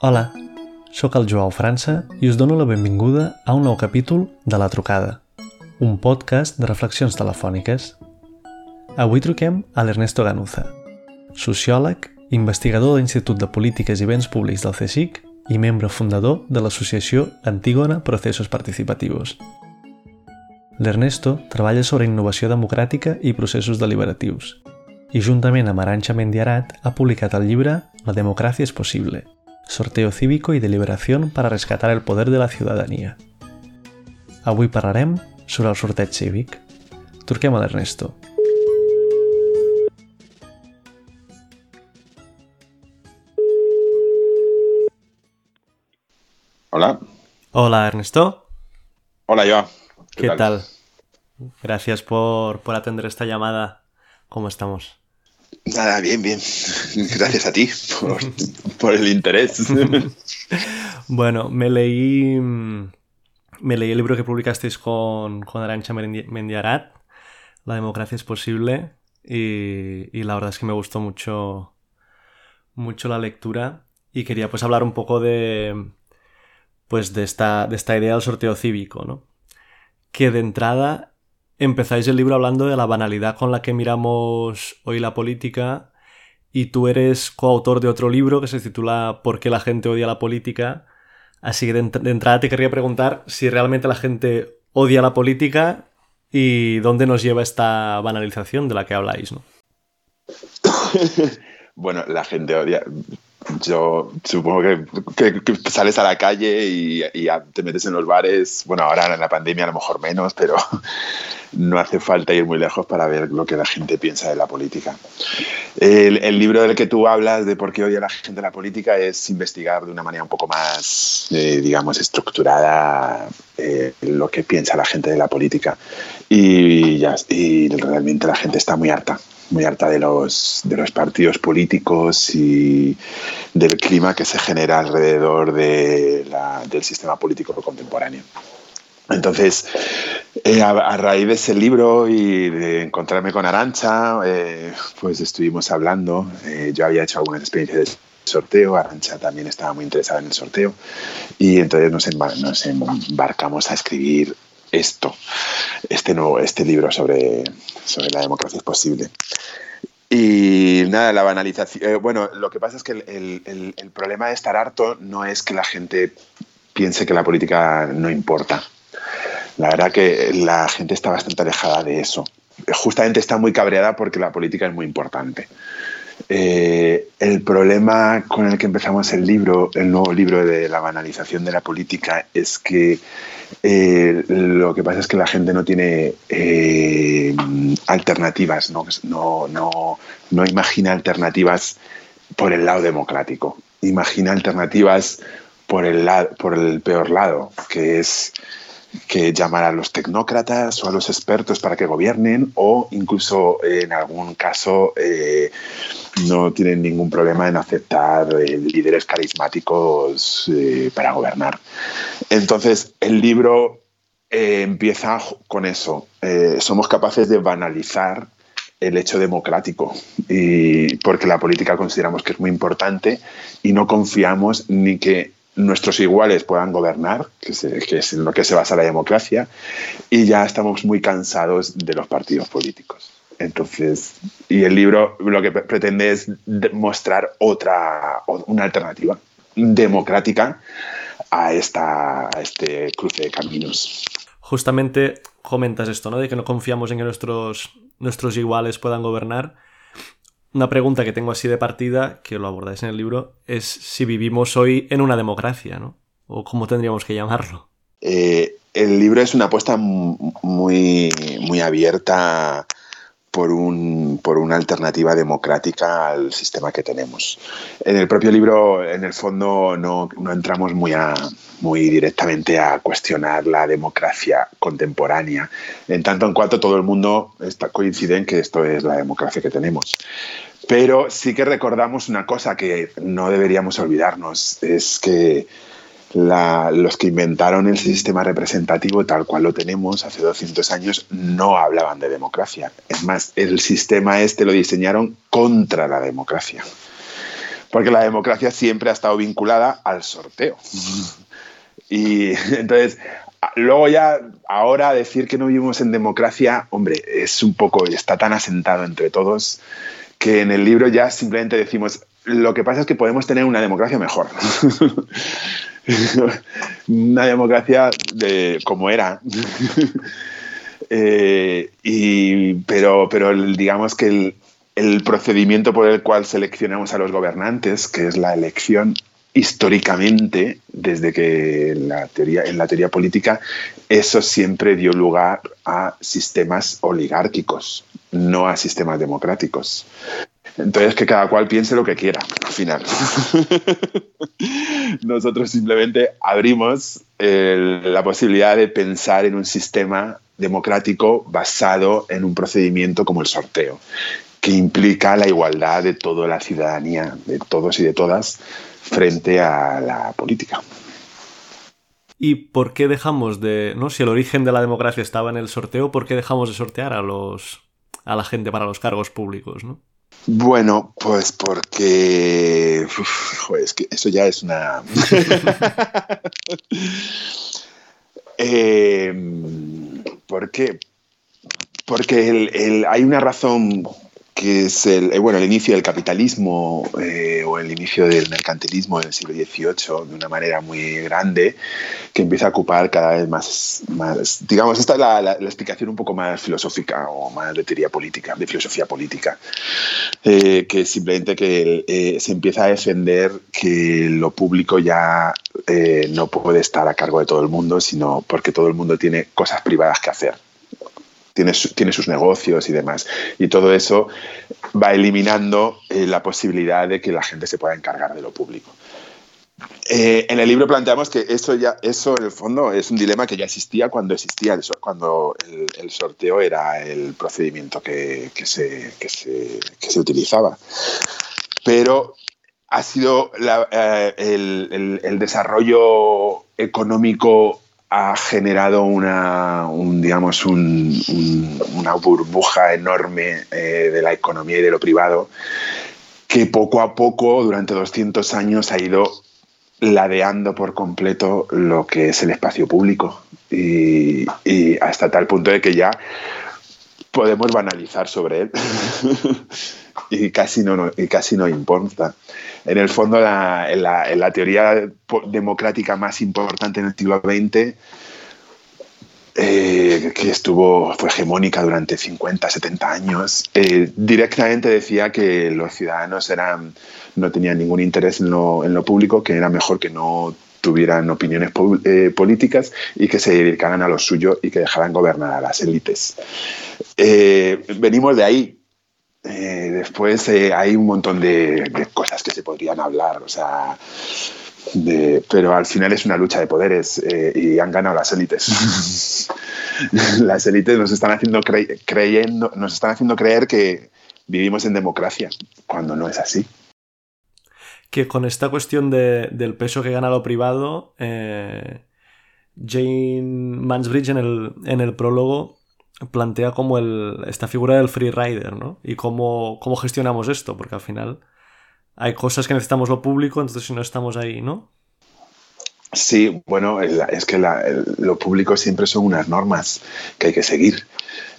Hola, sóc el Joao França i us dono la benvinguda a un nou capítol de La Trucada, un podcast de reflexions telefòniques. Avui truquem a l'Ernesto Ganuza, sociòleg, investigador de l'Institut de Polítiques i Béns Públics del CSIC i membre fundador de l'associació Antígona Procesos Participativos. L'Ernesto treballa sobre innovació democràtica i processos deliberatius i juntament amb Arancha Mendiarat ha publicat el llibre La democràcia és possible, sorteo cívico i deliberació para rescatar el poder de la ciutadania. Avui parlarem sobre el sorteig cívic. Truquem a l'Ernesto. Hola. Hola, Ernesto. Hola, Joa. ¿Qué, tal? Gracias por, por atender esta llamada. ¿Cómo estamos? Nada, bien, bien. Gracias a ti por, por el interés. bueno, me leí me leí el libro que publicasteis con, con Arancha Mendiarat, La democracia es posible, y, y, la verdad es que me gustó mucho, mucho la lectura y quería pues hablar un poco de, pues de esta, de esta idea del sorteo cívico, ¿no? Que de entrada empezáis el libro hablando de la banalidad con la que miramos hoy la política y tú eres coautor de otro libro que se titula ¿Por qué la gente odia la política? Así que de, entrada te querría preguntar si realmente la gente odia la política y dónde nos lleva esta banalización de la que habláis, ¿no? bueno, la gente odia. Yo supongo que, sales a la calle y, y, te metes en los bares. Bueno, ahora en la pandemia a lo mejor menos, pero no hace falta ir muy lejos para ver lo que la gente piensa de la política. El, libro del que tú hablas de por qué odia la gente la política es investigar de una manera un poco más, eh, digamos, estructurada eh, lo que piensa la gente de la política. Y, ya, y realmente la gente está muy harta muy harta de los, de los partidos políticos y del clima que se genera alrededor de del sistema político contemporáneo. Entonces, eh, a, raíz de ese libro y de encontrarme con Arancha, eh, pues estuvimos hablando. Eh, yo había hecho algunas experiencias de sorteo, Arancha también estaba muy interesada en el sorteo y entonces nos, nos embarcamos a escribir esto, este nuevo, este libro sobre, sobre la democracia es posible. Y nada, la banalización. bueno, lo que pasa es que el, el, el, problema de estar harto no es que la gente piense que la política no importa. La verdad que la gente está bastante alejada de eso. Justamente está muy cabreada porque la política es muy importante. Eh, el problema con el que empezamos el libro, el nuevo libro de la banalización de la política, es que eh, lo que pasa es que la gente no tiene eh, alternativas, ¿no? No, no, no imagina alternativas por el lado democrático, imagina alternativas por el, por el peor lado, que es que llamar a los tecnócratas o a los expertos para que gobiernen o incluso en algún caso eh, no tienen ningún problema en aceptar eh, líderes carismáticos eh, para gobernar. Entonces, el libro empieza con eso. somos capaces de banalizar el hecho democrático y porque la política consideramos que es muy importante y no confiamos ni que nuestros iguales puedan gobernar, que, es en lo que se basa la democracia, y ya estamos muy cansados de los partidos políticos. Entonces, y el libro lo que pretende es mostrar otra, una alternativa democrática a, esta, a este cruce de caminos. Justamente comentas esto, ¿no? De que no confiamos en que nuestros, nuestros iguales puedan gobernar una pregunta que tengo así de partida, que lo abordáis en el libro, es si vivimos hoy en una democracia, ¿no? O cómo tendríamos que llamarlo. Eh, el libro es una apuesta muy, muy abierta por, un, por una alternativa democrática al sistema que tenemos. En el propio libro, en el fondo, no, no entramos muy, a, muy directamente a cuestionar la democracia contemporánea, en tanto en cuanto todo el mundo está, coincide en que esto es la democracia que tenemos. Pero sí que recordamos una cosa que no deberíamos olvidarnos, es que los que inventaron el sistema representativo tal cual lo tenemos hace 200 años no hablaban de democracia. Es más, el sistema este lo diseñaron contra la democracia. porque la democracia siempre ha estado vinculada al sorteo. Y entonces, luego ya, ahora decir que no vivimos en democracia, hombre, es un poco, está tan asentado entre todos que en el libro ya simplemente decimos, lo que pasa es que podemos tener una democracia mejor. una democracia de, como era. Eh, y, pero, pero digamos que el, el procedimiento por el cual seleccionamos a los gobernantes, que es la elección, históricamente, desde que la teoría, en la teoría política, eso siempre dio lugar a sistemas oligárquicos, no a sistemas democráticos. Entonces, que cada cual piense lo que quiera, al final. Nosotros simplemente abrimos la posibilidad de pensar en un sistema democrático basado en un procedimiento como el sorteo, que implica la igualdad de toda la ciudadanía, de todos y de todas, frente a la política. ¿Y por qué dejamos de, no, si el origen de la democracia estaba en el sorteo, por qué dejamos de sortear a los a la gente para los cargos públicos, no? Bueno, pues porque es que eso ya es una eh, ¿Por qué? Porque hay una razón que es el, eh, bueno, el inicio del capitalismo eh, o el inicio del mercantilismo en el siglo XVIII de una manera muy grande, que empieza a ocupar cada vez más, digamos, esta es la, explicación un poco más filosófica o más de teoría política, de filosofía política, eh, que simplemente que se empieza a defender que lo público ya no puede estar a cargo de todo el mundo, sino porque todo el mundo tiene cosas privadas que hacer tiene, sus negocios y demás. Y todo eso va eliminando eh, la posibilidad de que la gente se pueda encargar de lo público. Eh, en el libro planteamos que eso ya, eso en el fondo es un dilema que ya existía cuando existía el, cuando el, sorteo era el procedimiento que, se, se, utilizaba. Pero ha sido eh, el, el, desarrollo económico ha generado una, digamos, una burbuja enorme eh, de la economía y de lo privado que poco a poco, durante 200 años, ha ido ladeando por completo lo que es el espacio público. Y, hasta tal punto de que ya podemos banalizar sobre él. Y, casi no, y casi no importa en el fondo, la, teoría democrática más importante en el siglo XX, eh, que estuvo, fue hegemónica durante 50, 70 años, eh, directamente decía que los ciudadanos eran, no tenían ningún interés en lo, en lo público, que era mejor que no tuvieran opiniones eh, políticas y que se dedicaran a lo suyo y que dejaran gobernar a las élites. venimos de ahí, eh, después eh, hay un montón de, cosas que se podrían hablar, o sea, pero al final es una lucha de poderes eh, y han ganado las élites. las élites nos están haciendo creyendo, nos están haciendo creer que vivimos en democracia, cuando no es así. Que con esta cuestión del peso que gana lo privado, Jane Mansbridge en el, en el prólogo plantea como el, esta figura del free rider, ¿no? Y cómo, cómo gestionamos esto, porque al final hay cosas que necesitamos lo público, entonces si no estamos ahí, ¿no? Sí, bueno, es que lo público siempre son unas normas que hay que seguir.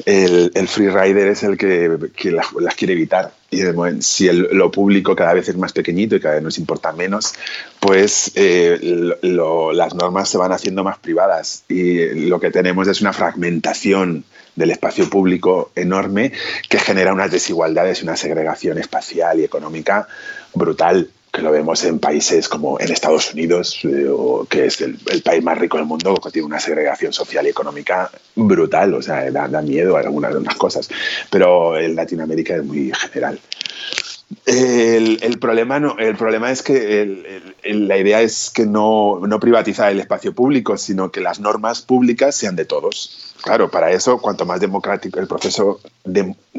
El, el free rider es el que, las, quiere evitar. Y si lo público cada vez es más pequeñito y cada vez nos importa menos, pues eh, las normas se van haciendo más privadas. Y lo que tenemos es una fragmentación del espacio público enorme que genera unas desigualdades y una segregación espacial y económica brutal que lo vemos en países como en Estados Unidos, eh, que es el, país más rico del mundo, que tiene una segregación social y económica brutal, o sea, da, da miedo a algunas de unas cosas, pero en Latinoamérica es muy general. El, problema no, el problema es que la idea es que no, no privatizar el espacio público, sino que las normas públicas sean de todos. Claro, para eso, cuanto más democrático el proceso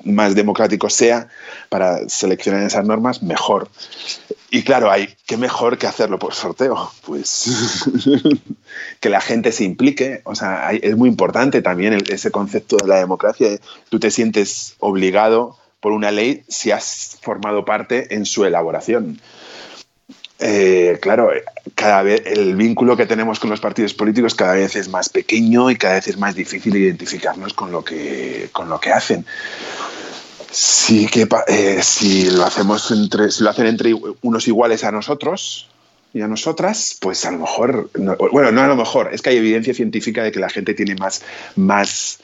más democrático sea para seleccionar esas normas, mejor. Y claro, hay qué mejor que hacerlo por sorteo, pues que la gente se implique. O sea, es muy importante también ese concepto de la democracia. Tú te sientes obligado por una ley si has formado parte en su elaboración. eh, claro, cada vez el vínculo que tenemos con los partidos políticos cada vez es más pequeño y cada vez es más difícil identificarnos con lo que, con lo que hacen. Sí que eh, si lo hacemos entre, si lo hacen entre unos iguales a nosotros y a nosotras, pues a lo mejor, bueno, no a lo mejor, es que hay evidencia científica de que la gente tiene más, más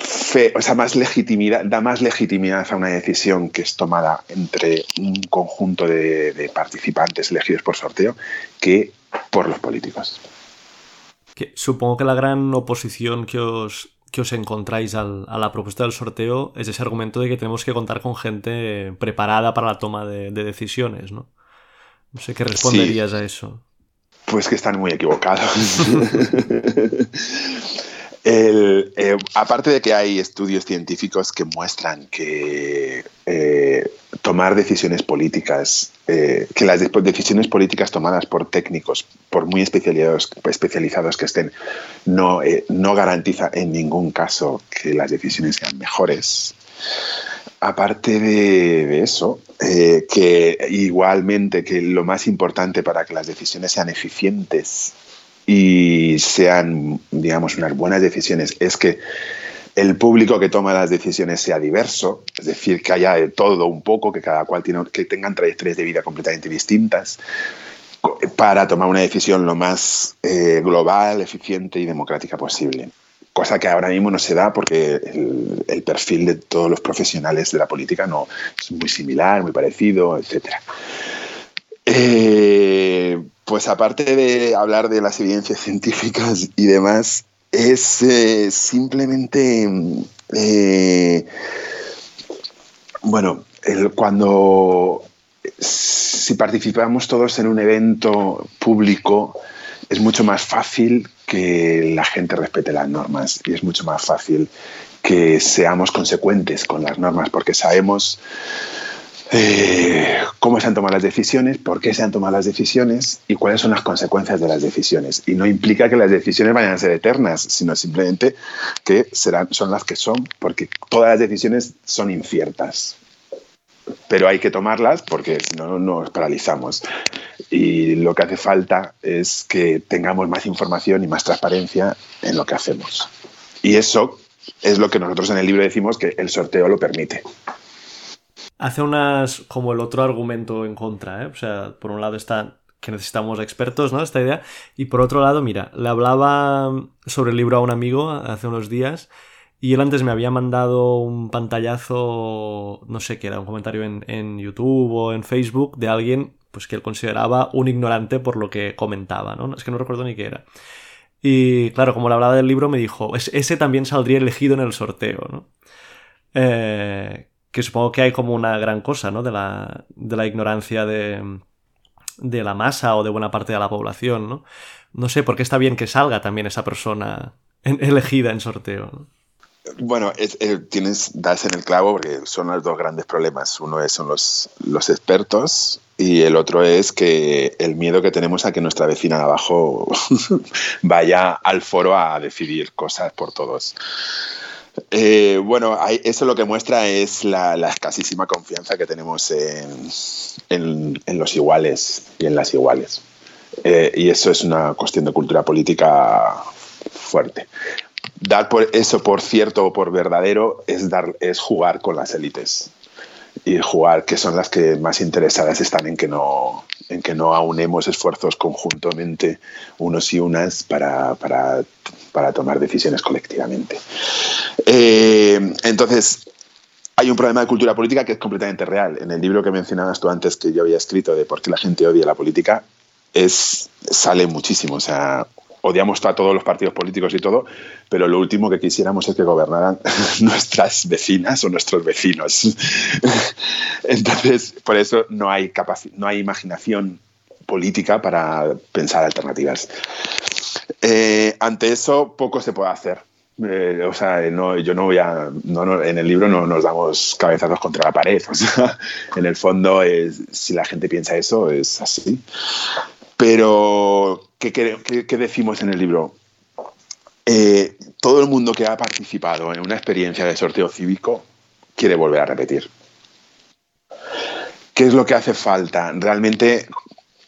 fe, o sea, más legitimidad, da más legitimidad a una decisión que es tomada entre un conjunto de, participantes elegidos por sorteo que por los políticos. supongo que la gran oposición que os, que os encontráis a la propuesta del sorteo es ese argumento de que tenemos que contar con gente preparada para la toma de, decisiones, ¿no? No sé qué responderías a eso. Pues que están muy equivocados. Eh, aparte de que hay estudios científicos que muestran que eh, tomar decisiones políticas, eh, que las decisiones políticas tomadas por técnicos, por muy especializados, que estén, no, no garantiza en ningún caso que las decisiones sean mejores. Aparte de, de eso, que igualmente que lo más importante para que las decisiones sean eficientes y sean, digamos, unas buenas decisiones es que el público que toma las decisiones sea diverso, es decir, que haya de todo un poco, que cada cual tiene, que tengan trayectorias de vida completamente distintas para tomar una decisión lo más eh, global, eficiente y democrática posible. Cosa que ahora mismo no se da porque el, el, perfil de todos los profesionales de la política no es muy similar, muy parecido, etc. Eh, pues aparte de hablar de las evidencias científicas y demás, es eh, simplemente, eh, bueno, cuando si participamos todos en un evento público, es mucho más fácil que la gente respete las normas y es mucho más fácil que seamos consecuentes con las normas porque sabemos eh, cómo se han tomado las decisiones, por qué se han tomado las decisiones y cuáles son las consecuencias de las decisiones. Y no implica que las decisiones vayan a ser eternas, sino simplemente que serán, son las que son, porque todas las decisiones son inciertas. Pero hay que tomarlas porque si no nos paralizamos. Y lo que hace falta es que tengamos más información y más transparencia en lo que hacemos. Y eso es lo que nosotros en el libro decimos que el sorteo lo permite hace unas como el otro argumento en contra, ¿eh? O sea, por un lado está que necesitamos expertos, ¿no? Esta idea. Y por otro lado, mira, le hablaba sobre el libro a un amigo hace unos días y él antes me había mandado un pantallazo, no sé qué era, un comentario en, en YouTube o en Facebook de alguien pues que él consideraba un ignorante por lo que comentaba, ¿no? Es que no recuerdo ni qué era. Y claro, como le hablaba del libro, me dijo, ese también saldría elegido en el sorteo, ¿no? Eh, que supongo que hay como una gran cosa, ¿no? De la, de la ignorancia de, de la masa o de buena parte de la población, ¿no? No sé por qué está bien que salga también esa persona elegida en sorteo. Bueno, eh, tienes, das en el clavo porque son los dos grandes problemas. Uno es, son los, los expertos y el otro es que el miedo que tenemos a que nuestra vecina de abajo vaya al foro a decidir cosas por todos. Eh, bueno, eso lo que muestra es la, escasísima confianza que tenemos en, los iguales y en las iguales. Eh, y eso es una cuestión de cultura política fuerte. Dar por eso por cierto o por verdadero es, dar, es jugar con las élites y jugar que son las que más interesadas están en que no, en que no aunemos esfuerzos conjuntamente unos y unas para, para, para tomar decisiones colectivamente. Eh, entonces, hay un problema de cultura política que es completamente real. En el libro que mencionabas tú antes, que yo había escrito de por qué la gente odia la política, es, sale muchísimo. O sea, odiamos a todos los partidos políticos y todo, pero lo último que quisiéramos es que gobernaran nuestras vecinas o nuestros vecinos. Entonces, por eso no hay, no hay imaginación política para pensar alternativas. Eh, ante eso, poco se puede hacer. Eh, o sea, no, yo no voy a. No, en el libro no nos damos cabezazos contra la pared. O sea, en el fondo, es, si la gente piensa eso, es así. Pero, ¿qué, decimos en el libro? Eh, todo el mundo que ha participado en una experiencia de sorteo cívico quiere volver a repetir. ¿Qué es lo que hace falta? Realmente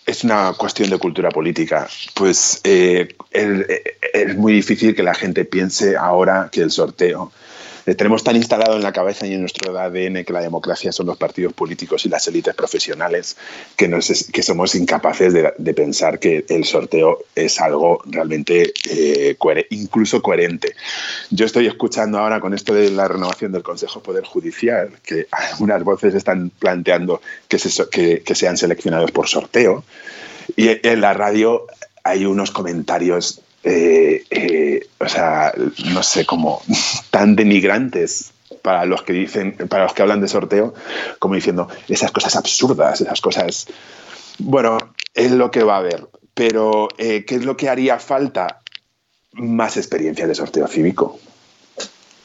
es una cuestión de cultura política. Pues eh, es muy difícil que la gente piense ahora que el sorteo eh, tenemos tan instalado en la cabeza y en nuestro ADN que la democracia son los partidos políticos y las élites profesionales que, que somos incapaces de, pensar que el sorteo es algo realmente eh, incluso coherente. Yo estoy escuchando ahora con esto de la renovación del Consejo Poder Judicial que algunas voces están planteando que, que sean seleccionados por sorteo y en la radio hay unos comentarios eh, eh, o sea, no sé, como tan denigrantes para los que dicen, para los que hablan de sorteo, como diciendo esas cosas absurdas, esas cosas. Bueno, es lo que va a haber. Pero, eh, ¿qué es lo que haría falta? Más experiencia de sorteo cívico.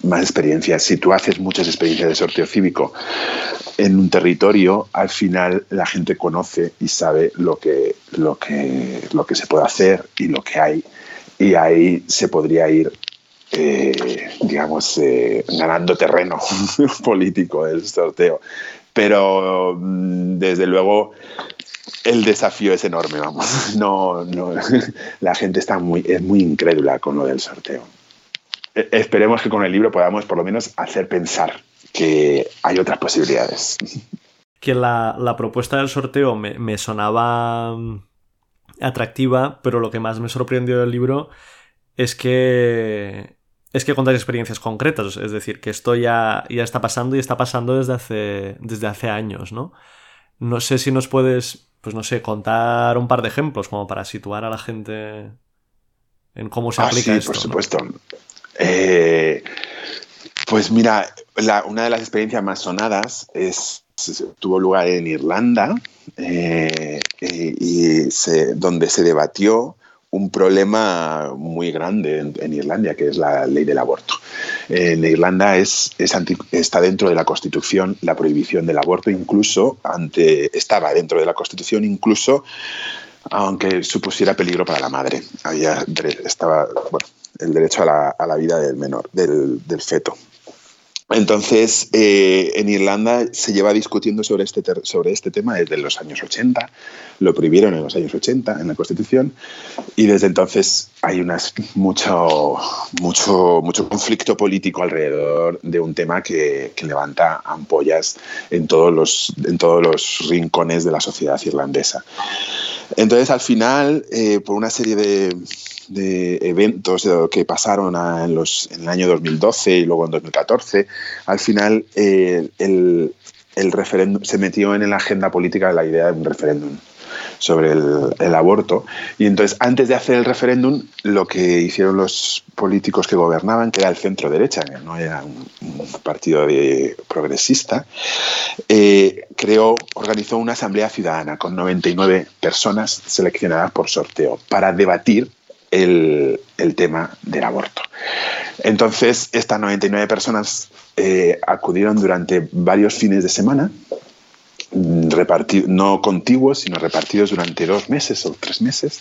Más experiencia. Si tú haces muchas experiencias de sorteo cívico en un territorio, al final la gente conoce y sabe lo que, lo que, lo que se puede hacer y lo que hay y ahí se podría ir, eh, digamos, eh, ganando terreno político el sorteo. Pero mm, desde luego el desafío es enorme, vamos. No, no, la gente está muy, es muy incrédula con lo del sorteo. E, esperemos que con el libro podamos por lo menos hacer pensar que hay otras posibilidades. Que la, propuesta del sorteo me, me sonaba atractiva, pero lo que más me sorprendió del libro es que es que contáis experiencias concretas, es decir, que esto ya, ya está pasando y está pasando desde hace, desde hace años, ¿no? No sé si nos puedes, pues no sé, contar un par de ejemplos como para situar a la gente en cómo se ah, aplica sí, Por supuesto. Eh, pues mira, una de las experiencias más sonadas es tuvo lugar en Irlanda eh, y donde se debatió un problema muy grande en, Irlanda, que es la ley del aborto. En Irlanda es, está dentro de la Constitución la prohibición del aborto, incluso ante, estaba dentro de la Constitución, incluso aunque supusiera peligro para la madre. Había, estaba el derecho a la, vida del menor, del feto. Entonces, eh, en Irlanda se lleva discutiendo sobre este, sobre este tema desde los años 80, lo prohibieron en los años 80 en la Constitución y desde entonces hay mucho, mucho, mucho conflicto político alrededor de un tema que, levanta ampollas en todos, los, en todos los rincones de la sociedad irlandesa. Entonces, al final, eh, por una serie de, de eventos que pasaron en, los, en, el año 2012 y luego en 2014, al final eh, el, el referéndum se metió en la agenda política la idea de un referéndum sobre el, aborto. Y entonces, antes de hacer el referéndum, lo que hicieron los políticos que gobernaban, que era el centro derecha, que no era un, partido de, progresista, eh, creó, organizó una asamblea ciudadana con 99 personas seleccionadas por sorteo para debatir el, tema del aborto. Entonces, estas 99 personas eh, acudieron durante varios fines de semana, mm, no contiguos, sino repartidos durante dos meses o tres meses.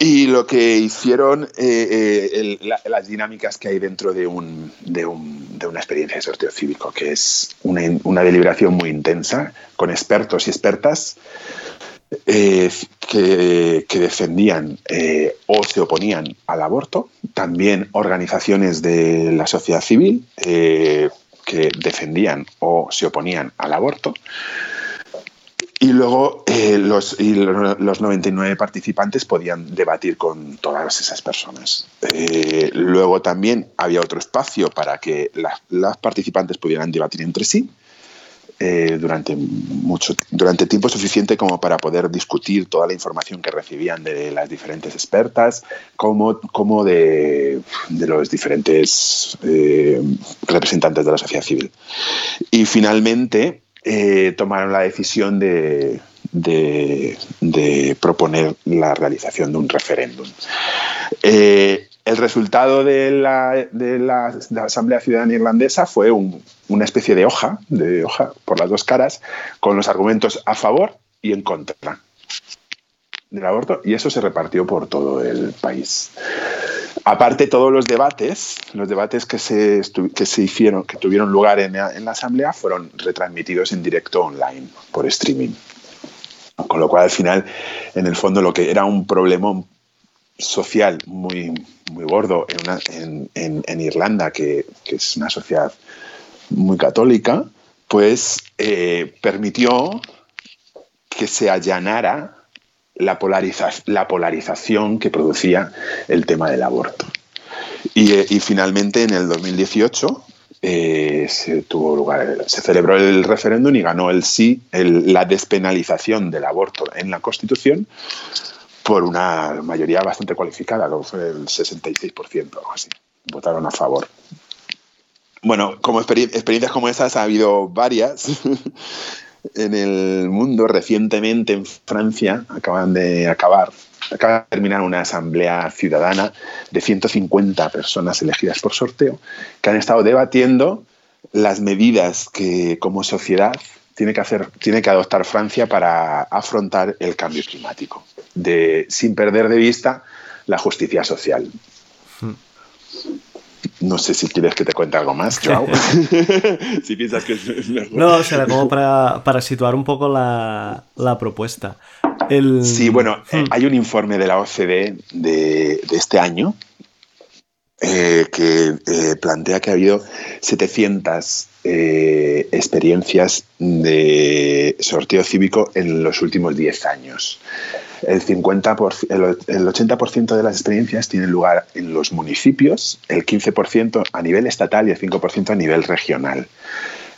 Y lo que hicieron, eh, eh, las dinámicas que hay dentro de, un, de, una experiencia de sorteo cívico, que es una, una deliberación muy intensa, con expertos y expertas, eh, que, defendían eh, o se oponían al aborto, también organizaciones de la sociedad civil eh, que defendían o se oponían al aborto. Y luego los, los, 99 participantes podían debatir con todas esas personas. luego también había otro espacio para que las participantes pudieran debatir entre sí eh, durante, mucho, durante tiempo suficiente como para poder discutir toda la información que recibían de las diferentes expertas, como, como de, los diferentes eh, representantes de la sociedad civil. Y finalmente eh, tomaron la decisión de, de, de, proponer la realización de un referéndum. El resultado de la, Asamblea Ciudadana Irlandesa fue una especie de hoja, de hoja por las dos caras, con los argumentos a favor y en contra del aborto, y eso se repartió por todo el país. Aparte, todos los debates, los debates que se, hicieron, que tuvieron lugar en la, Asamblea, fueron retransmitidos en directo online, por streaming. Con lo cual, al final, en el fondo, lo que era un problema social muy, muy gordo en, Irlanda, que, es una sociedad muy católica, pues eh, permitió que se allanara la, la polarización que producía el tema del aborto. Y, eh, finalmente en el 2018 eh, se tuvo lugar, se celebró el referéndum y ganó el sí, la despenalización del aborto en la Constitución por una mayoría bastante cualificada, el 66%, algo así. Votaron a favor. Bueno, como experiencias como esas ha habido varias. en el mundo recientemente en Francia acaban de acabar acaba de terminar una asamblea ciudadana de 150 personas elegidas por sorteo que han estado debatiendo las medidas que como sociedad tiene que hacer tiene que adoptar Francia para afrontar el cambio climático de sin perder de vista la justicia social. No sé si quieres que te cuente algo más, Joao. si piensas que es mejor. No, sea, como para, situar un poco la, propuesta. Sí, bueno, hmm. hay un informe de la OCDE de, este año eh, que eh, plantea que ha habido 700 eh, experiencias de sorteo cívico en los últimos 10 años el, 50 el, 80% de las experiencias tienen lugar en los municipios, el 15% a nivel estatal y el 5% a nivel regional.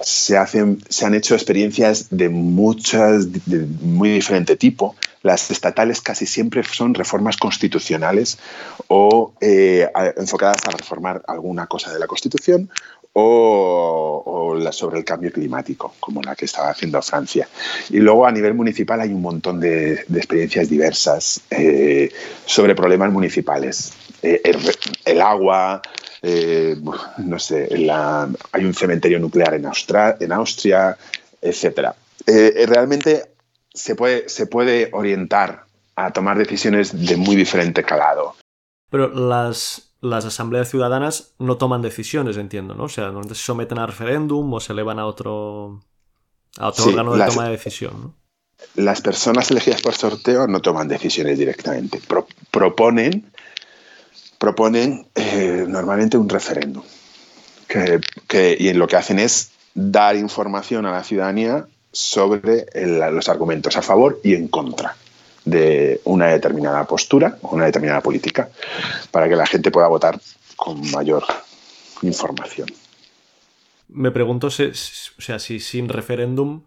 Se, hacen, se han hecho experiencias de muchas, de muy diferente tipo. Las estatales casi siempre son reformas constitucionales o eh, enfocadas a reformar alguna cosa de la Constitución o, sobre el cambio climático, como la que estaba haciendo Francia. Y luego a nivel municipal hay un montón de, experiencias diversas eh, sobre problemas municipales. Eh, el, agua, eh, no sé, hay un cementerio nuclear en, en Austria, etc. realmente se puede, se puede orientar a tomar decisiones de muy diferente calado. Pero las, las asambleas ciudadanas no toman decisiones, entiendo, ¿no? O sea, normalmente se someten a referéndum o se elevan a otro, a otro órgano de toma de decisión, ¿no? Las personas elegidas por sorteo no toman decisiones directamente. proponen proponen eh, normalmente un referéndum. Que, y lo que hacen es dar información a la ciudadanía sobre los argumentos a favor y en contra de una determinada postura, una determinada política, para que la gente pueda votar con mayor información. Me pregunto si, o sea, si sin referéndum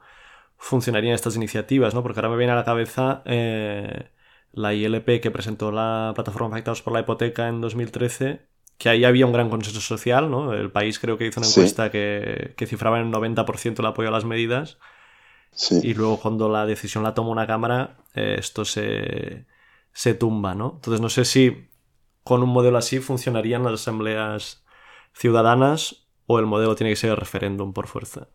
funcionarían estas iniciativas, ¿no? Porque ahora me viene a la cabeza eh, la ILP que presentó la plataforma Afectados por la Hipoteca en 2013, que ahí había un gran consenso social, ¿no? El país creo que hizo una encuesta que, que cifraba en el 90% el apoyo a las medidas y luego cuando la decisión la toma una cámara, eh, esto se, se tumba, ¿no? Entonces no sé si con un modelo así funcionarían las asambleas ciudadanas o el modelo tiene que ser el referéndum por fuerza.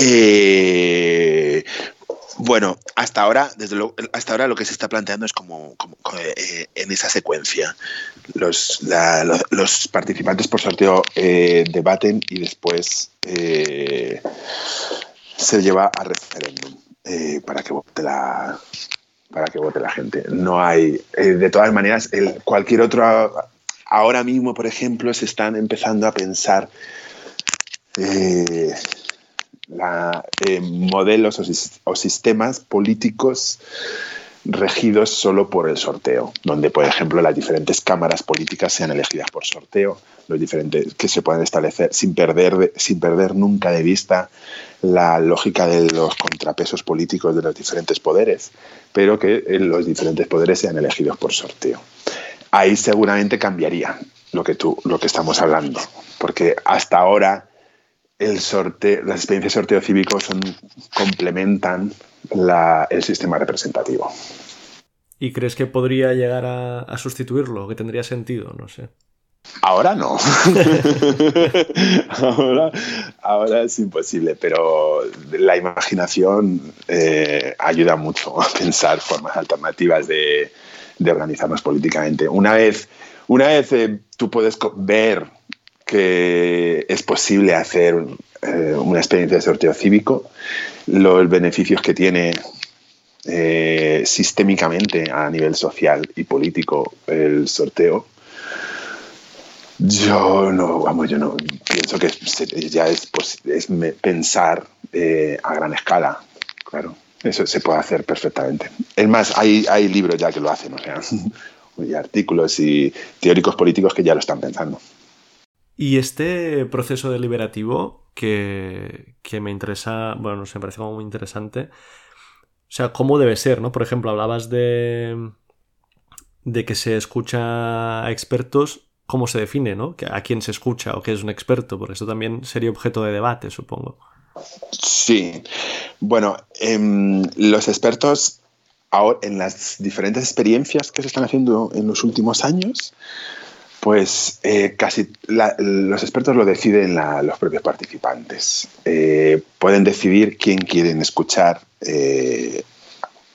Eh, bueno, hasta ahora, desde lo, hasta ahora lo que se está planteando es como, eh, en esa secuencia. Los, los, participantes por sorteo debaten y después se lleva a referéndum eh, para que vote la para que vote la gente. No hay, eh, de todas maneras, el, cualquier otro, ahora mismo, por ejemplo, se están empezando a pensar eh, modelos o, sistemas políticos regidos solo por el sorteo, donde, por ejemplo, las diferentes cámaras políticas sean elegidas por sorteo, los diferentes que se puedan establecer sin perder, sin perder nunca de vista la lógica de los contrapesos políticos de los diferentes poderes, pero que los diferentes poderes sean elegidos por sorteo. Ahí seguramente cambiaría lo que, tú, lo que estamos hablando, porque hasta ahora el sorteo, las experiencias de sorteo cívico son, complementan el sistema representativo. ¿Y crees que podría llegar a, a sustituirlo? ¿Que tendría sentido? No sé. Ahora no. ahora, es imposible, pero la imaginación eh, ayuda mucho a pensar formas alternativas de, organizarnos políticamente. Una vez, una vez eh, tú puedes ver que es posible hacer eh, una experiencia de sorteo cívico, los beneficios que tiene eh, sistémicamente a nivel social y político el sorteo, yo no, vamos, yo no pienso que ya es, pues, es pensar eh, a gran escala, claro. Eso se puede hacer perfectamente. Es más, hay, hay libros ya que lo hacen, o sea, y artículos y teóricos políticos que ya lo están pensando. Y este proceso deliberativo que, que me interesa, bueno, se me parece como muy interesante. O sea, ¿cómo debe ser, no? Por ejemplo, hablabas de, de que se escucha a expertos. ¿Cómo se define, no? ¿A quién se escucha o qué es un experto? Porque eso también sería objeto de debate, supongo. Sí. Bueno, em, los expertos ahora, en las diferentes experiencias que se están haciendo en los últimos años, pues eh, casi los expertos lo deciden los propios participantes. Eh, pueden decidir quién quieren escuchar eh,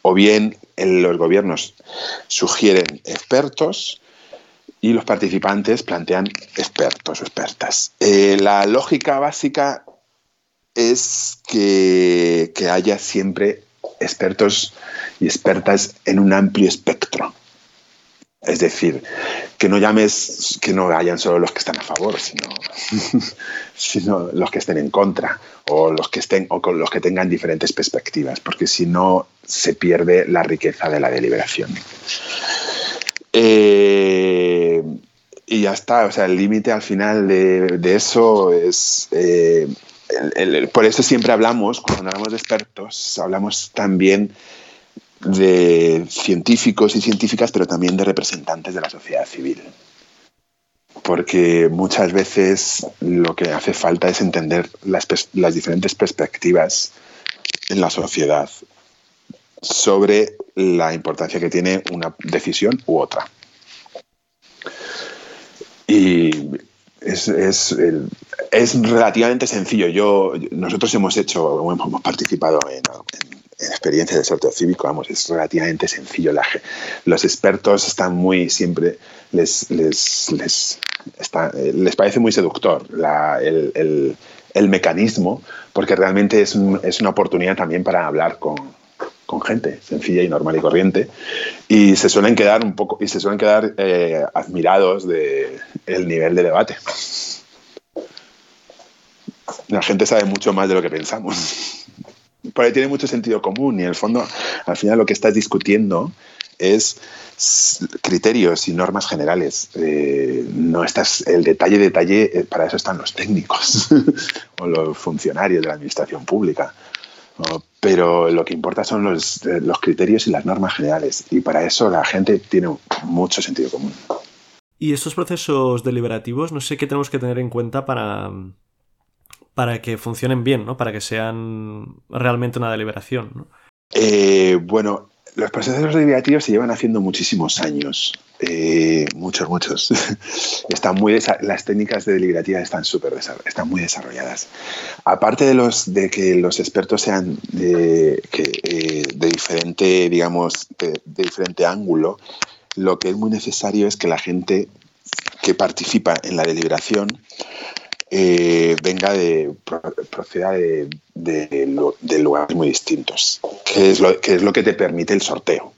o bien los gobiernos sugieren expertos y los participantes plantean expertos o expertas. la lógica básica es que, que haya siempre expertos y expertas en un amplio espectro. Es decir, que no llames, que no hayan solo los que están a favor, sino, sino los que estén en contra o los que estén o con los que tengan diferentes perspectivas, porque si no se pierde la riqueza de la deliberación. Eh, y ya está, o sea, el límite al final de, eso es eh, por eso siempre hablamos, cuando hablamos de expertos, hablamos también de científicos y científicas, pero también de representantes de la sociedad civil. Porque muchas veces lo que hace falta es entender las, diferentes perspectivas en la sociedad sobre la importancia que tiene una decisión u otra. Y es, es, es, relativamente sencillo. Yo, nosotros hemos hecho, hemos participado en, experiencias de sorteo cívico, vamos, es relativamente sencillo. La, los expertos están muy, siempre les, les, les, está, les parece muy seductor la, el, el, el, mecanismo, porque realmente es, un, es una oportunidad también para hablar con, con gente sencilla y normal y corriente. Y se suelen quedar un poco y se suelen quedar eh, admirados de el nivel de debate. La gente sabe mucho más de lo que pensamos por ahí tiene mucho sentido común y en el fondo al final lo que estás discutiendo es criterios y normas generales. Eh, no estás, el detalle, detalle, eh, para eso están los técnicos o los funcionarios de la administración pública pero lo que importa son los, eh, los criterios y las normas generales. Y para eso la gente tiene mucho sentido común. Y estos procesos deliberativos, no sé qué tenemos que tener en cuenta para, para que funcionen bien, ¿no? Para que sean realmente una deliberación, ¿no? Eh, bueno, los procesos deliberativos se llevan haciendo muchísimos años. Eh, muchos, muchos. están muy las técnicas de deliberativa están súper están muy desarrolladas. Aparte de los de que los expertos sean de, eh, de diferente, digamos, de, diferente ángulo, lo que es muy necesario es que la gente que participa en la deliberación eh, venga de proceda de, de, lugares muy distintos, que es, lo, que es lo que te permite el sorteo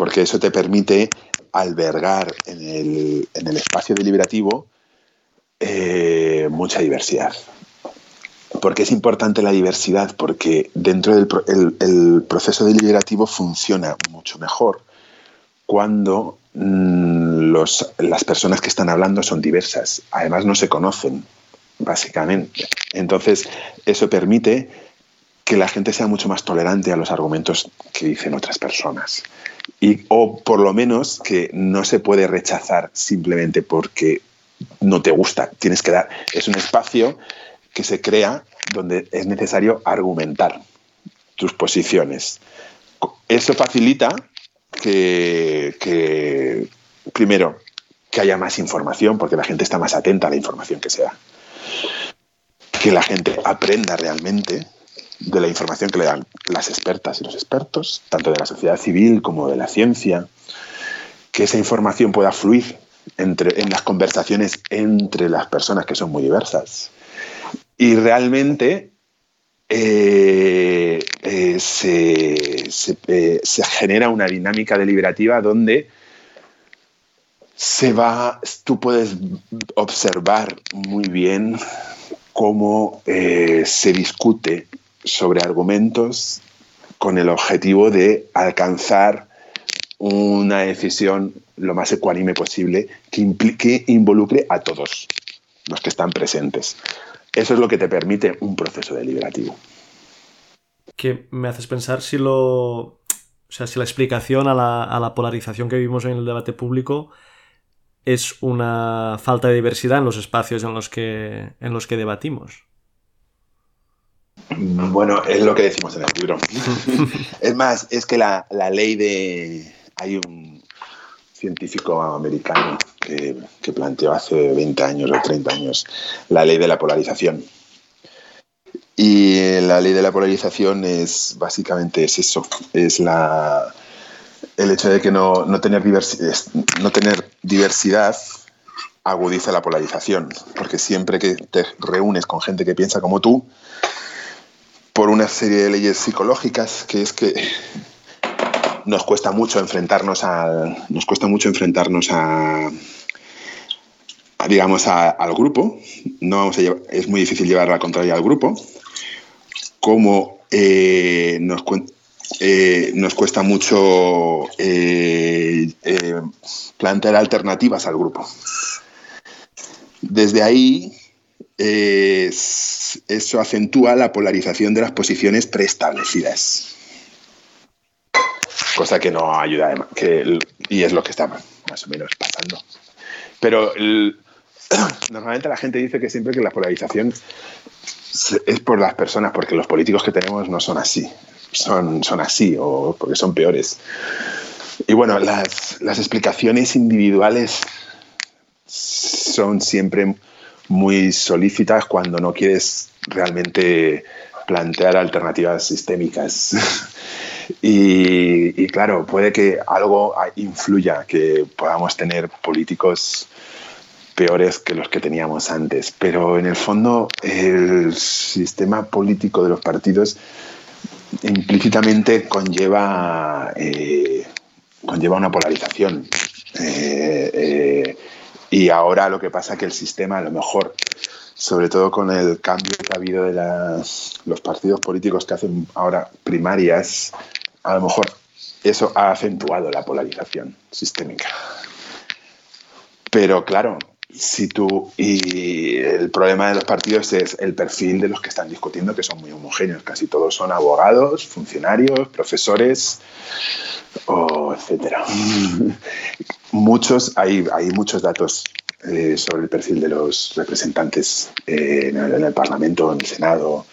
porque eso te permite albergar en el, en el espacio deliberativo eh, mucha diversidad. ¿Por qué es importante la diversidad? Porque dentro del el, proceso deliberativo funciona mucho mejor cuando mm, las personas que están hablando son diversas. Además no se conocen, básicamente. Entonces, eso permite que la gente sea mucho más tolerante a los argumentos que dicen otras personas. Y, o por lo menos que no se puede rechazar simplemente porque no te gusta. Tienes que dar. Es un espacio que se crea donde es necesario argumentar tus posiciones. Eso facilita que, primero, que haya más información, porque la gente está más atenta a la información que se. Que la gente aprenda realmente de la información que le dan las expertas y los expertos, tanto de la sociedad civil como de la ciencia, que esa información pueda fluir entre, en las conversaciones entre las personas que son muy diversas. Y realmente eh, eh, se, eh, se, genera una dinámica deliberativa donde se va, tú puedes observar muy bien cómo se discute sobre argumentos con el objetivo de alcanzar una decisión lo más ecuánime posible que, que involucre a todos los que están presentes. Eso es lo que te permite un proceso deliberativo. Que me haces pensar si lo. O sea, si la explicación a la, a la polarización que vivimos en el debate público es una falta de diversidad en los espacios en los que, en los que debatimos. Bueno, es lo que decimos en el libro. es más, es que la, la, ley de... Hay un científico americano que, que, planteó hace 20 años o 30 años la ley de la polarización. Y la ley de la polarización es básicamente es eso, es la, el hecho de que no, no, tener no tener diversidad agudiza la polarización, porque siempre que te reúnes con gente que piensa como tú, por una serie de leyes psicológicas, que es que nos cuesta mucho enfrentarnos al, nos cuesta mucho enfrentarnos a, digamos al grupo, no vamos a es muy difícil llevar la contraria al grupo, como eh, nos, eh, nos cuesta mucho eh, eh, plantear alternativas al grupo. Desde ahí, eso acentúa la polarización de las posiciones preestablecidas. Cosa que no ayuda, que, y es lo que está más o menos pasando. Pero normalmente la gente dice que siempre que la polarización es por las personas, porque los políticos que tenemos no son así son, son así o porque son peores. Y bueno, las, las explicaciones individuales son siempre muy solícitas cuando no quieres realmente plantear alternativas sistémicas. y, claro, puede que algo influya, que podamos tener políticos peores que los que teníamos antes, pero en el fondo el sistema político de los partidos implícitamente conlleva, eh, conlleva una polarización. Eh, eh, y ahora lo que pasa es que el sistema, a lo mejor, sobre todo con el cambio que ha habido de los partidos políticos que hacen ahora primarias, a lo mejor eso ha acentuado la polarización sistémica. Pero claro, si tú y el problema de los partidos es el perfil de los que están discutiendo que son muy homogéneos. Casi todos son abogados funcionarios profesores o etcétera. Muchos hay, hay muchos datos eh, sobre el perfil de los representantes eh, en, el, en, el, Parlamento, en el Senado,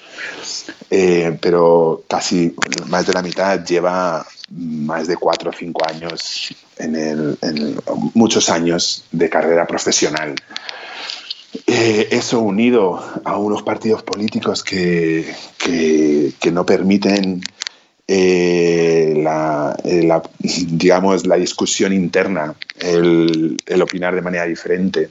eh, pero casi más de la mitad lleva más de cuatro o cinco años en, el, muchos años de carrera profesional. Eso unido a unos partidos políticos que, que no permiten eh, la, eh, la, digamos, la discusión interna, el, el, opinar de manera diferente,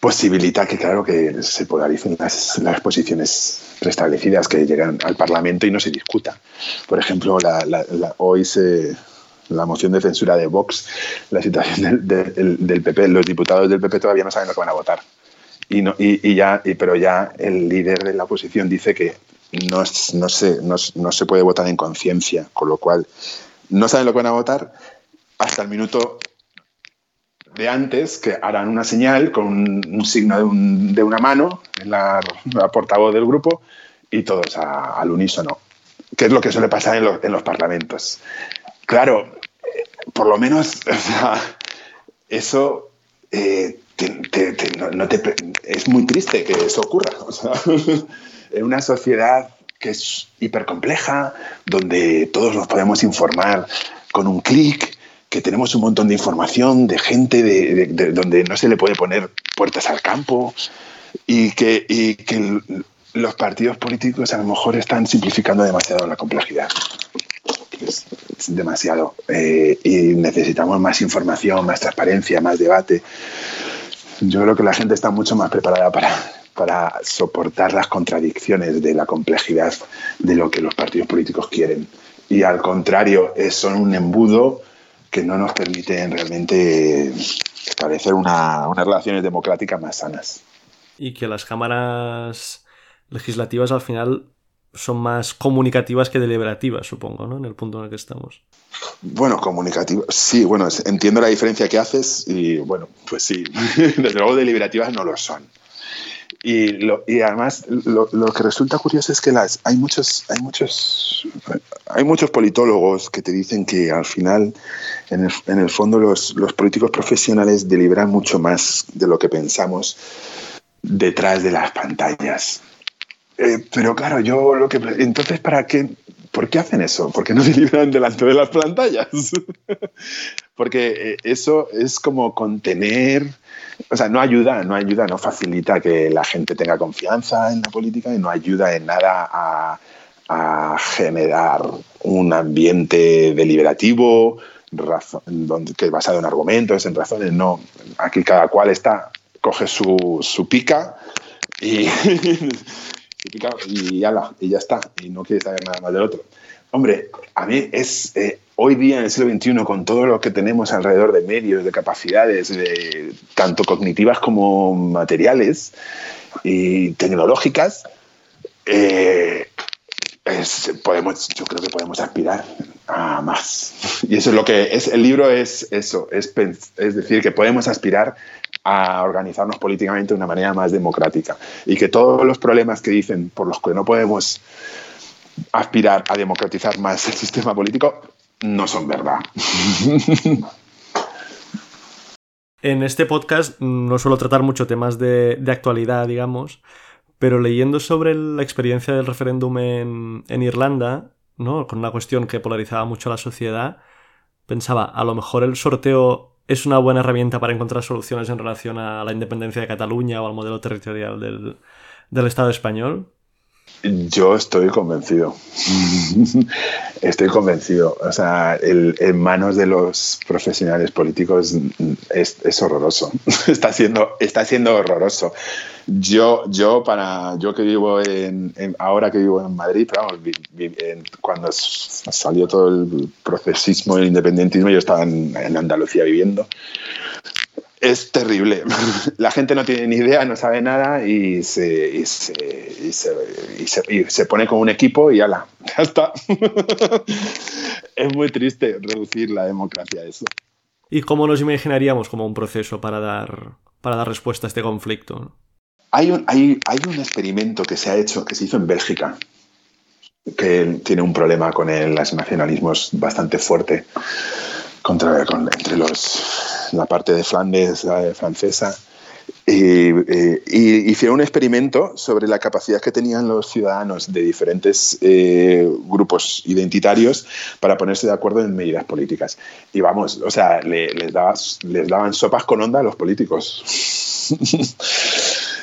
posibilita que, claro, que se polaricen las, las posiciones preestablecidas que llegan al Parlamento y no se discuta. Por ejemplo, la, hoy se, la moción de censura de Vox, la situación del, del, del, PP, los diputados del PP todavía no saben lo que van a votar. Y, no, y, y ya, y, pero ya el líder de la oposición dice que no, no, se, no, se puede votar en conciencia, con lo cual no saben lo que van a votar hasta el minuto de antes que harán una señal con un, signo de, un, de, una mano en la, portavoz del grupo y todos al unísono, que es lo que suele pasar en, en los parlamentos. Claro, por lo menos eso eh, es muy triste que eso ocurra. en una sociedad que es hipercompleja, donde todos nos podemos informar con un clic, que tenemos un montón de información de gente de, de, de, donde no se le puede poner puertas al campo y que, y que los partidos políticos a lo mejor están simplificando demasiado la complejidad. Es, es demasiado. Eh, y necesitamos más información, más transparencia, más debate. Yo creo que la gente está mucho más preparada para, para soportar las contradicciones de la complejidad de lo que los partidos políticos quieren. Y al contrario, son un embudo que no nos permiten realmente establecer una, unas relaciones democráticas más sanas. Y que las cámaras legislativas al final son más comunicativas que deliberativas, supongo, ¿no? En el punto en el que estamos. Bueno, comunicativas, sí, bueno, entiendo la diferencia que haces y bueno, pues sí, desde luego deliberativas no lo son. Y, lo, además lo, lo, que resulta curioso es que las, hay, muchos, hay, muchos, hay muchos politólogos que te dicen que al final, en el, en el fondo, los, los políticos profesionales deliberan mucho más de lo que pensamos detrás de las pantallas. Eh, pero claro, yo lo que... Entonces, ¿para qué? ¿Por qué hacen eso? ¿Por qué no deliberan delante de las pantallas? Porque eh, eso es como contener... O sea, no ayuda, no ayuda, no facilita que la gente tenga confianza en la política y no ayuda en nada a, a generar un ambiente deliberativo, donde, que basado en argumentos, en razones. No, aquí cada cual está, coge su, su pica y y ala, y ya está, y no quiere saber nada más del otro. Hombre, a mí es eh, hoy día en el siglo XXI, con todo lo que tenemos alrededor de medios, de capacidades, de, tanto cognitivas como materiales y tecnológicas, eh, es, podemos, yo creo que podemos aspirar a más. Y eso es lo que es, el libro es eso, es, es decir, que podemos aspirar a organizarnos políticamente de una manera más democrática y que todos los problemas que dicen por los que no podemos aspirar a democratizar más el sistema político no son verdad. En este podcast no suelo tratar mucho temas de, actualidad, digamos, pero leyendo sobre la experiencia del referéndum en, en Irlanda, ¿no? con una cuestión que polarizaba mucho a la sociedad, pensaba, a lo mejor el sorteo es una buena herramienta para encontrar soluciones en relación a la independencia de Cataluña o al modelo territorial del, del Estado español? Yo estoy convencido. estoy convencido. O sea, el, en manos de los profesionales políticos es, es horroroso. está, siendo, está siendo horroroso. Yo, yo, para, yo que vivo en, en ahora que vivo en Madrid, pero vamos, vi, vi, en, cuando salió todo el procesismo y el independentismo, yo estaba en, en Andalucía viviendo es terrible. La gente no tiene ni idea, no sabe nada y se, y se, y se, y se, pone con un equipo y ala, ya está. es muy triste reducir la democracia a eso. ¿Y cómo nos imaginaríamos como un proceso para dar, para dar respuesta a este conflicto? Hay un, hay, hay un experimento que se ha hecho, que se hizo en Bélgica, que tiene un problema con el, los nacionalismos bastante fuerte contra, con, entre los, la parte de Flandes eh, francesa. Y, eh, y, hicieron un experimento sobre la capacidad que tenían los ciudadanos de diferentes eh, grupos identitarios para ponerse de acuerdo en medidas políticas. Y vamos, o sea, le, les, daban sopas con onda a los políticos.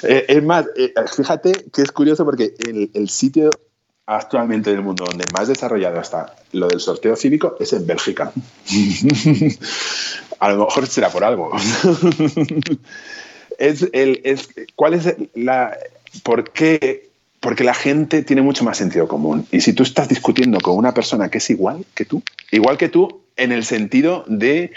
es más, fíjate que es curioso porque el sitio actualmente en el mundo donde más desarrollado está lo del sorteo cívico es en Bélgica. A lo mejor será por algo. es el, es, ¿Cuál es la. ¿Por qué? Porque la gente tiene mucho más sentido común. Y si tú estás discutiendo con una persona que es igual que tú, igual que tú en el sentido de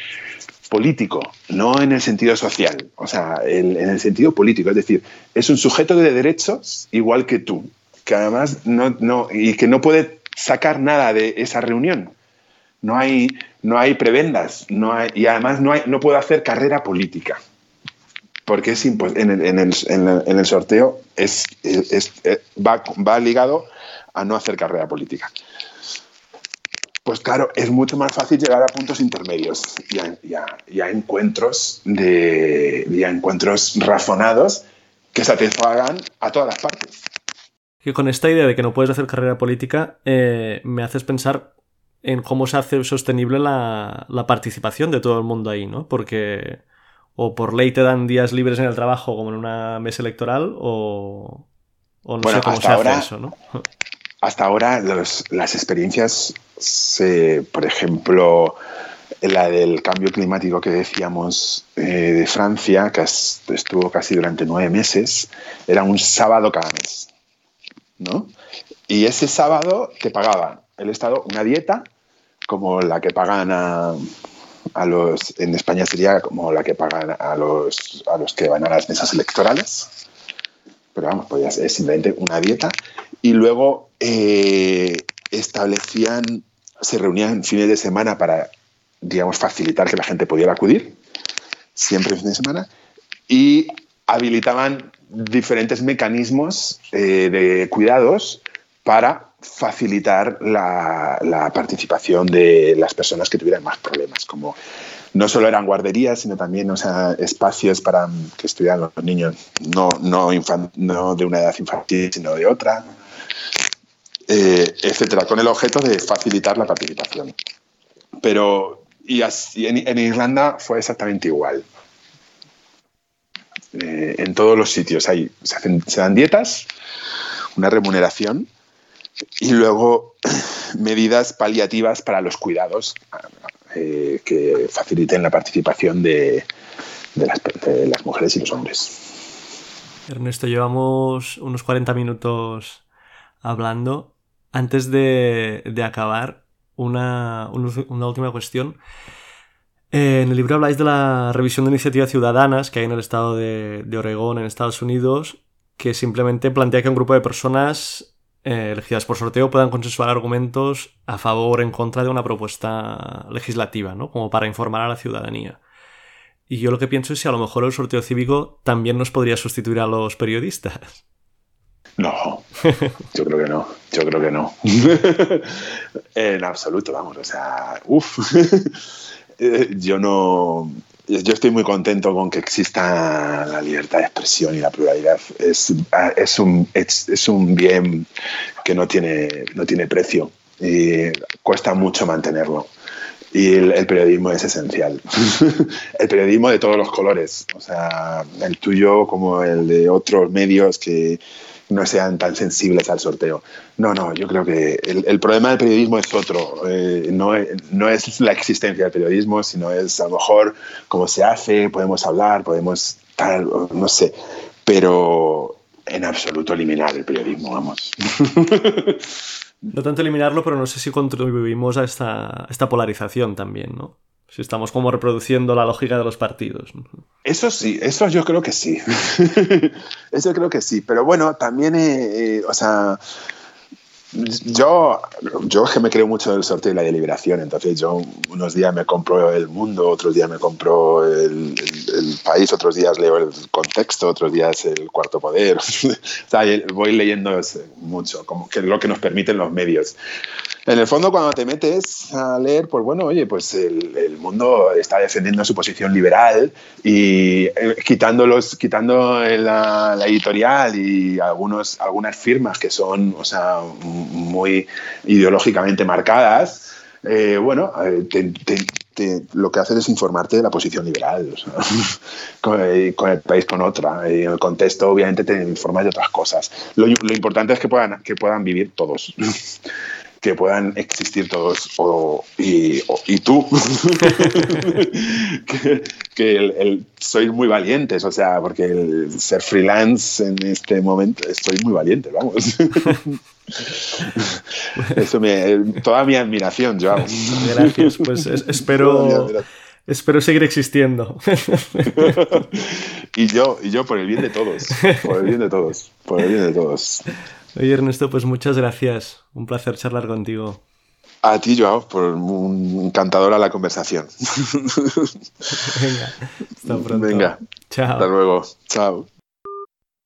político, no en el sentido social, o sea, el, en el sentido político, es decir, es un sujeto de derechos igual que tú, que además no, no, y que no puede sacar nada de esa reunión. No hay, no hay prebendas, no hay, y además no, hay, no puede hacer carrera política. Porque es en, el, en, el, en, el, sorteo es, es, es, va, va ligado a no hacer carrera política. Pues claro, es mucho más fácil llegar a puntos intermedios y a, y encuentros, de, y a encuentros razonados que satisfagan a todas las partes que con esta idea de que no puedes hacer carrera política eh, me haces pensar en cómo se hace sostenible la, la, participación de todo el mundo ahí, ¿no? Porque o por ley te dan días libres en el trabajo como en una mesa electoral o, o no bueno, sé cómo se ahora, hace eso, ¿no? Hasta ahora los, las experiencias, se, por ejemplo, la del cambio climático que decíamos eh, de Francia, que estuvo casi durante nueve meses, era un sábado cada mes. ¿No? Y ese sábado te pagaba el Estado una dieta como la que pagan a, a los, en España sería como la que pagan a los, a los que van a las mesas electorales. Pero vamos, pues es simplemente una dieta. Y luego eh, establecían, se reunían fines de semana para, digamos, facilitar que la gente pudiera acudir, siempre fin de semana, y habilitaban diferentes mecanismos eh, de cuidados para facilitar la, participación de las personas que tuvieran más problemas, como no solo eran guarderías, sino también o sea, espacios para que estudiaran los niños, no, no, no de una edad infantil, sino de otra, eh, etcétera, con el objeto de facilitar la participación. Pero y así, en, Irlanda fue exactamente igual. Eh, en todos los sitios hay, se dan dietas, una remuneración y luego medidas paliativas para los cuidados eh, que faciliten la participación de, las, mujeres y los hombres. Ernesto, llevamos unos 40 minutos hablando. Antes de, acabar, una, última cuestión. Eh, en el libro habláis de la revisión de iniciativas ciudadanas que hay en el estado de, de Oregón, en Estados Unidos, que simplemente plantea que un grupo de personas eh, elegidas por sorteo puedan consensuar argumentos a favor o en contra de una propuesta legislativa, ¿no? Como para informar a la ciudadanía. Y yo lo que pienso es si a lo mejor el sorteo cívico también nos podría sustituir a los periodistas. No, yo creo que no, yo creo que no. en absoluto, vamos, o sea, uff, yo no, yo estoy muy contento con que exista la libertad de expresión y la pluralidad. Es, es, un, es, un, bien que no tiene, no tiene precio y cuesta mucho mantenerlo. Y el, periodismo es esencial. el periodismo de todos los colores, o sea, el tuyo como el de otros medios que, no sean tan sensibles al sorteo. No, no, yo creo que el, problema del periodismo es otro. Eh, no, no, es la existencia del periodismo, sino es a lo mejor cómo se hace, podemos hablar, podemos tal, no sé, pero en absoluto eliminar el periodismo, vamos. No tanto eliminarlo, pero no sé si contribuimos a esta, esta polarización también, ¿no? Si estamos como reproduciendo la lógica de los partidos. Eso sí, eso yo creo que sí. eso creo que sí. Pero bueno, también, eh, eh, o sea, yo, yo que me creo mucho del sorteo y la deliberación, entonces yo unos días me compro el mundo, otros días me compro el, país, otros días leo el contexto, otros días el cuarto poder. o sea, voy leyendo mucho, como que es lo que nos permiten los medios. En el fondo, cuando te metes a leer, pues bueno, oye, pues el, mundo está defendiendo su posición liberal y eh, quitándolos, quitando la, editorial y algunos, algunas firmas que son, o sea, muy ideológicamente marcadas, eh, bueno, eh, lo que haces es informarte de la posición liberal, con, el, país con otra. Y en el contexto, obviamente, te informas de otras cosas. Lo, lo importante es que puedan, que puedan vivir todos que puedan existir todos y, tú, que, el, sois muy valientes, o sea, porque el ser freelance en este momento estoy muy valiente, vamos. Eso me, toda mi admiración, Joao. Gracias, pues espero, espero seguir existiendo. y yo, y yo por el bien de todos, por el bien de todos, por el bien de todos. Oye, Ernesto, pues muchas gracias. Un placer charlar contigo. A ti, Joao, por un encantadora la conversación. Venga, hasta pronto. Venga, chao. Hasta luego. Chao.